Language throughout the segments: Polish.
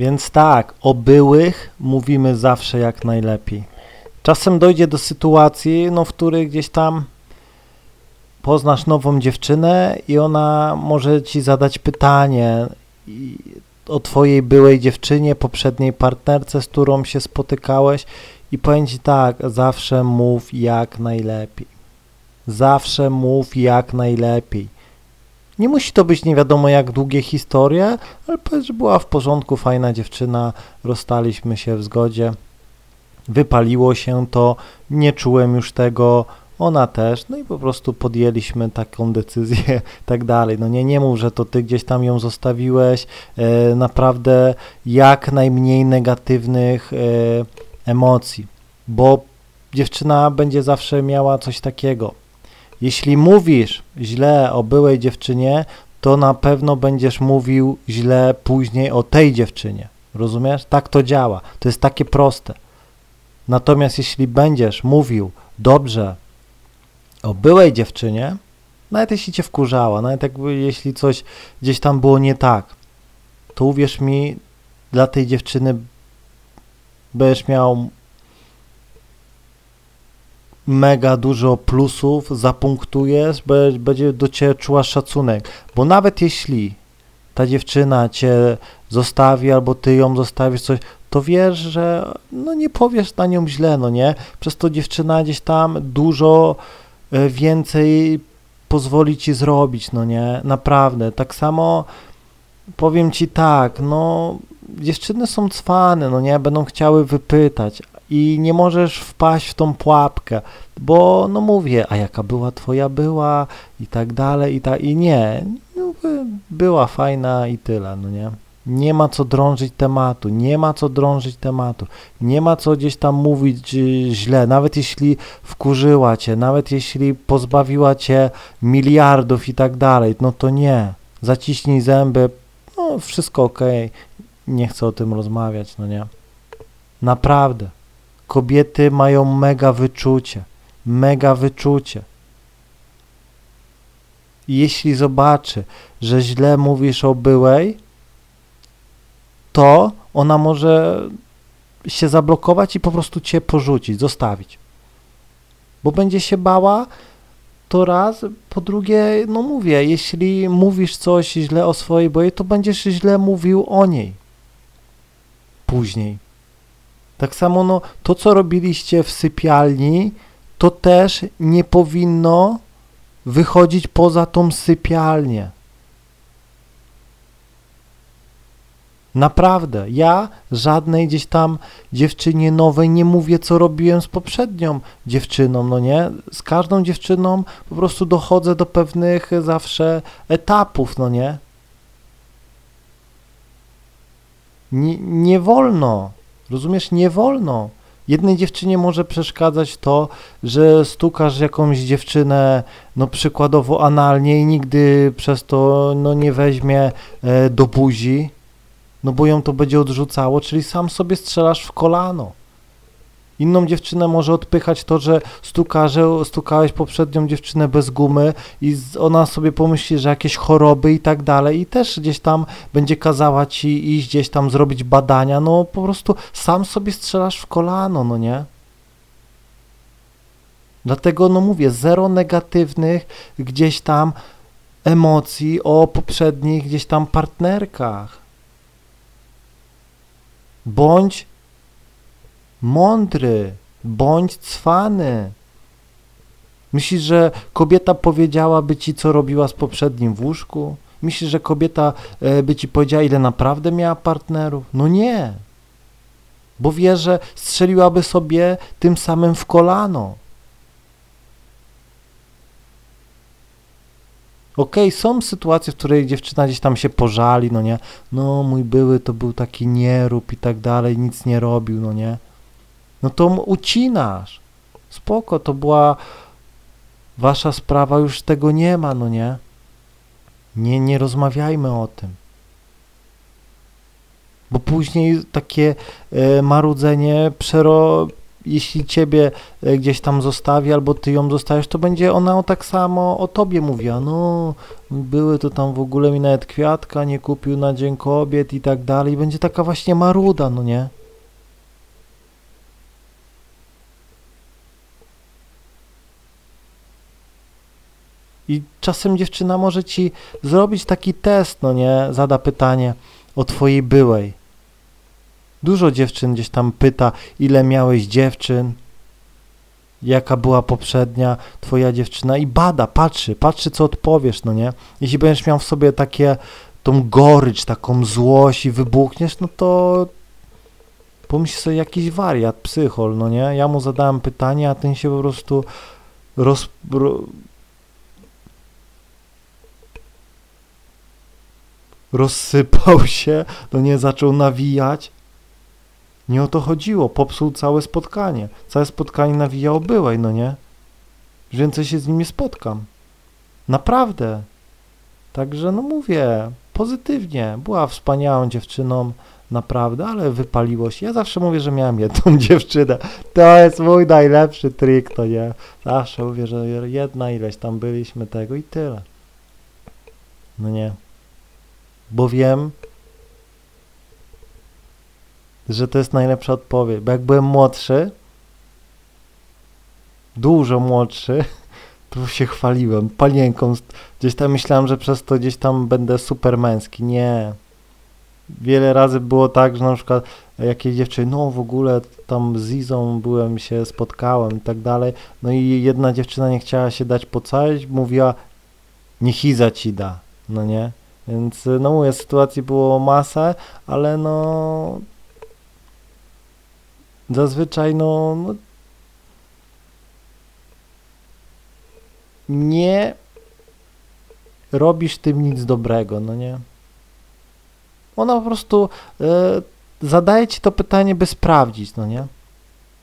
Więc tak, o byłych mówimy zawsze jak najlepiej. Czasem dojdzie do sytuacji, no, w której gdzieś tam poznasz nową dziewczynę i ona może ci zadać pytanie o twojej byłej dziewczynie, poprzedniej partnerce, z którą się spotykałeś i powiem ci tak, zawsze mów jak najlepiej. Zawsze mów jak najlepiej. Nie musi to być nie wiadomo jak długie historie, ale powiedz, że była w porządku, fajna dziewczyna, rozstaliśmy się w zgodzie, wypaliło się to, nie czułem już tego, ona też, no i po prostu podjęliśmy taką decyzję, tak dalej. No nie, nie mów, że to ty gdzieś tam ją zostawiłeś, e, naprawdę jak najmniej negatywnych e, emocji, bo dziewczyna będzie zawsze miała coś takiego. Jeśli mówisz źle o byłej dziewczynie, to na pewno będziesz mówił źle później o tej dziewczynie. Rozumiesz? Tak to działa. To jest takie proste. Natomiast jeśli będziesz mówił dobrze o byłej dziewczynie, nawet jeśli cię wkurzała, nawet jakby jeśli coś gdzieś tam było nie tak, to uwierz mi, dla tej dziewczyny będziesz miał mega dużo plusów, zapunktujesz, będzie do ciebie czuła szacunek, bo nawet jeśli ta dziewczyna cię zostawi albo ty ją zostawisz coś, to wiesz, że no nie powiesz na nią źle, no nie? Przez to dziewczyna gdzieś tam dużo e, więcej pozwoli ci zrobić, no nie? Naprawdę. Tak samo powiem ci tak, no dziewczyny są cwane, no nie? Będą chciały wypytać i nie możesz wpaść w tą pułapkę, bo no mówię, a jaka była twoja była i tak dalej i tak i nie, no, była fajna i tyle, no nie? Nie ma co drążyć tematu, nie ma co drążyć tematu, nie ma co gdzieś tam mówić źle, nawet jeśli wkurzyła cię, nawet jeśli pozbawiła cię miliardów i tak dalej, no to nie, zaciśnij zęby, no wszystko ok, nie chcę o tym rozmawiać, no nie. Naprawdę, kobiety mają mega wyczucie, mega wyczucie. Jeśli zobaczy, że źle mówisz o byłej, to ona może się zablokować i po prostu cię porzucić, zostawić. Bo będzie się bała, to raz, po drugie, no mówię, jeśli mówisz coś źle o swojej boje, to będziesz źle mówił o niej później. Tak samo no, to, co robiliście w sypialni, to też nie powinno wychodzić poza tą sypialnię. Naprawdę, ja żadnej gdzieś tam dziewczynie nowej nie mówię, co robiłem z poprzednią dziewczyną, no nie? Z każdą dziewczyną po prostu dochodzę do pewnych zawsze etapów, no nie? Nie, nie wolno, rozumiesz, nie wolno. Jednej dziewczynie może przeszkadzać to, że stukasz jakąś dziewczynę, no przykładowo analnie i nigdy przez to no, nie weźmie e, do buzi, no bo ją to będzie odrzucało, czyli sam sobie strzelasz w kolano. Inną dziewczynę może odpychać to, że stuka, że stukałeś poprzednią dziewczynę bez gumy i ona sobie pomyśli, że jakieś choroby i tak dalej i też gdzieś tam będzie kazała ci iść gdzieś tam zrobić badania, no po prostu sam sobie strzelasz w kolano, no nie? Dlatego, no mówię, zero negatywnych gdzieś tam emocji o poprzednich gdzieś tam partnerkach. Bądź mądry, bądź cwany. Myślisz, że kobieta powiedziałaby ci, co robiła z poprzednim w łóżku? Myślisz, że kobieta e, by ci powiedziała, ile naprawdę miała partnerów? No nie. Bo wie, że strzeliłaby sobie tym samym w kolano. Okej, okay, są sytuacje, w której dziewczyna gdzieś tam się pożali, no nie, no mój były to był taki nierób i tak dalej, nic nie robił, no nie no to ucinasz. Spoko, to była wasza sprawa, już tego nie ma, no nie? Nie, nie rozmawiajmy o tym. Bo później takie e, marudzenie przero, jeśli ciebie e, gdzieś tam zostawi, albo ty ją zostawisz, to będzie ona tak samo o tobie mówiła, no były to tam w ogóle mi nawet kwiatka nie kupił na Dzień Kobiet i tak dalej, będzie taka właśnie maruda, no nie? I czasem dziewczyna może ci zrobić taki test, no nie? Zada pytanie o twojej byłej. Dużo dziewczyn gdzieś tam pyta, ile miałeś dziewczyn, jaka była poprzednia twoja dziewczyna i bada, patrzy, patrzy co odpowiesz, no nie? Jeśli będziesz miał w sobie takie, tą gorycz, taką złość i wybuchniesz, no to pomyśl sobie jakiś wariat, psychol, no nie? Ja mu zadałem pytanie, a ten się po prostu roz, rozsypał się, no nie, zaczął nawijać. Nie o to chodziło, popsuł całe spotkanie. Całe spotkanie nawijał byłej, no nie? Więcej się z nim nie spotkam. Naprawdę. Także, no mówię, pozytywnie. Była wspaniałą dziewczyną, naprawdę, ale wypaliło się. Ja zawsze mówię, że miałem jedną dziewczynę. To jest mój najlepszy trik, to nie? Zawsze mówię, że jedna ileś tam byliśmy tego i tyle. No nie bo wiem, że to jest najlepsza odpowiedź. Bo jak byłem młodszy, dużo młodszy, to się chwaliłem panienką. Gdzieś tam myślałem, że przez to gdzieś tam będę super męski. Nie. Wiele razy było tak, że na przykład jakieś dziewczyny, no w ogóle tam z Izą byłem, się spotkałem i tak dalej. No i jedna dziewczyna nie chciała się dać pocalić, mówiła, niech Iza ci da, no nie? Więc no mówię, sytuacji było masę, ale no zazwyczaj no, no nie robisz tym nic dobrego, no nie? Ona po prostu y, zadaje ci to pytanie, by sprawdzić, no nie?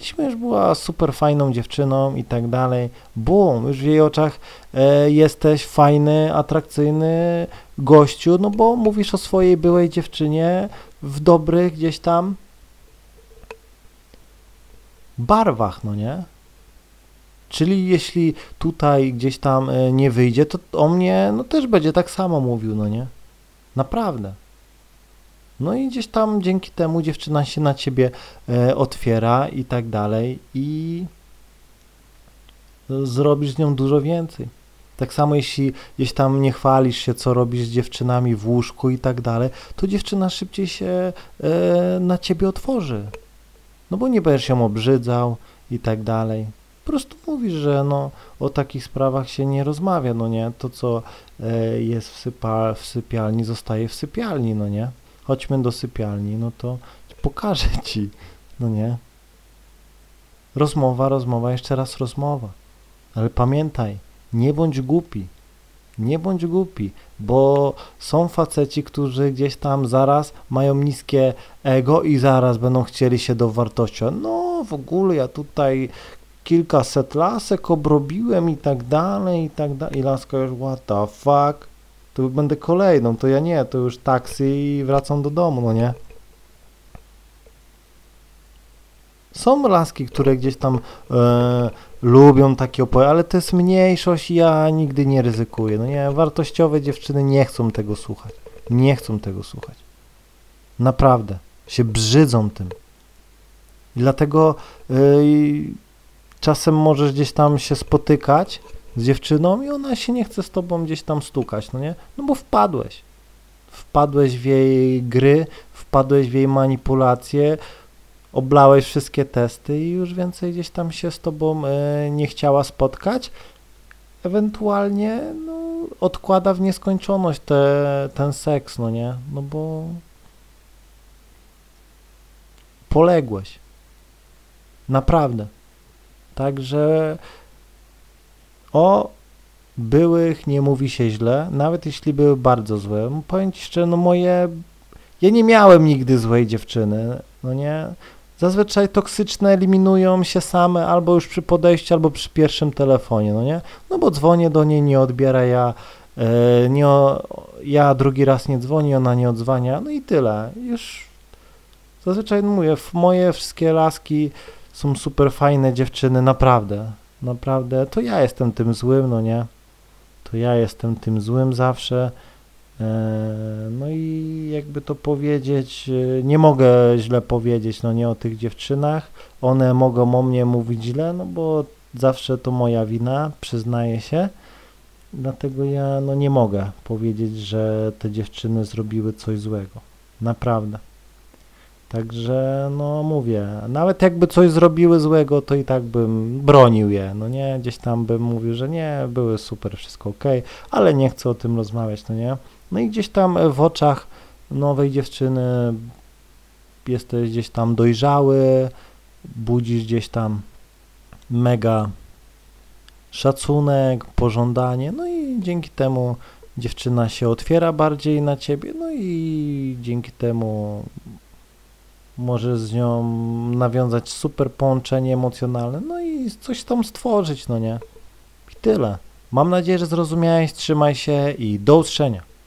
Jeśli już była super fajną dziewczyną i tak dalej, bum, już w jej oczach e, jesteś fajny, atrakcyjny gościu, no bo mówisz o swojej byłej dziewczynie w dobrych gdzieś tam barwach, no nie? Czyli jeśli tutaj gdzieś tam e, nie wyjdzie, to o mnie no też będzie tak samo mówił, no nie? Naprawdę. No i gdzieś tam dzięki temu dziewczyna się na ciebie e, otwiera i tak dalej i zrobisz z nią dużo więcej. Tak samo jeśli gdzieś tam nie chwalisz się, co robisz z dziewczynami w łóżku i tak dalej, to dziewczyna szybciej się e, na ciebie otworzy. No bo nie będziesz ją obrzydzał i tak dalej. Po prostu mówisz, że no, o takich sprawach się nie rozmawia, no nie? To, co e, jest w, sypa, w sypialni, zostaje w sypialni, no nie? Chodźmy do sypialni, no to pokażę ci, no nie? Rozmowa, rozmowa, jeszcze raz rozmowa. Ale pamiętaj, nie bądź głupi. Nie bądź głupi, bo są faceci, którzy gdzieś tam zaraz mają niskie ego i zaraz będą chcieli się dowartościować. No, w ogóle ja tutaj kilkaset lasek obrobiłem i tak dalej, i tak dalej. I laska już, what the fuck? To będę kolejną, to ja nie, to już taksy i wracam do domu, no nie? Są laski, które gdzieś tam e, lubią takie opowiedzi, ale to jest mniejszość ja nigdy nie ryzykuję. No nie, wartościowe dziewczyny nie chcą tego słuchać. Nie chcą tego słuchać. Naprawdę. Się brzydzą tym. I dlatego e, czasem możesz gdzieś tam się spotykać z dziewczyną i ona się nie chce z tobą gdzieś tam stukać, no nie? No bo wpadłeś. Wpadłeś w jej gry, wpadłeś w jej manipulacje, oblałeś wszystkie testy i już więcej gdzieś tam się z tobą e, nie chciała spotkać. Ewentualnie no, odkłada w nieskończoność te, ten seks, no nie? No bo poległeś. Naprawdę. Także o byłych nie mówi się źle, nawet jeśli były bardzo złe. Powiem Ci szczerze, no moje... Ja nie miałem nigdy złej dziewczyny, no nie? Zazwyczaj toksyczne eliminują się same albo już przy podejściu, albo przy pierwszym telefonie, no nie? No bo dzwonię do niej, nie odbiera ja, e, nie, ja drugi raz nie dzwoni, ona nie odzwania, no i tyle. Już zazwyczaj mówię, moje wszystkie laski są super fajne dziewczyny, naprawdę, naprawdę, to ja jestem tym złym, no nie? To ja jestem tym złym zawsze. E, no i jakby to powiedzieć, e, nie mogę źle powiedzieć, no nie o tych dziewczynach. One mogą o mnie mówić źle, no bo zawsze to moja wina, przyznaję się. Dlatego ja no nie mogę powiedzieć, że te dziewczyny zrobiły coś złego. Naprawdę. Także, no mówię, nawet jakby coś zrobiły złego, to i tak bym bronił je, no nie, gdzieś tam bym mówił, że nie, były super, wszystko ok, ale nie chcę o tym rozmawiać, no nie. No i gdzieś tam w oczach nowej dziewczyny jesteś gdzieś tam dojrzały, budzisz gdzieś tam mega szacunek, pożądanie, no i dzięki temu dziewczyna się otwiera bardziej na ciebie, no i dzięki temu możesz z nią nawiązać super połączenie emocjonalne, no i coś tam stworzyć, no nie? I tyle. Mam nadzieję, że zrozumiałeś, trzymaj się i do usłyszenia.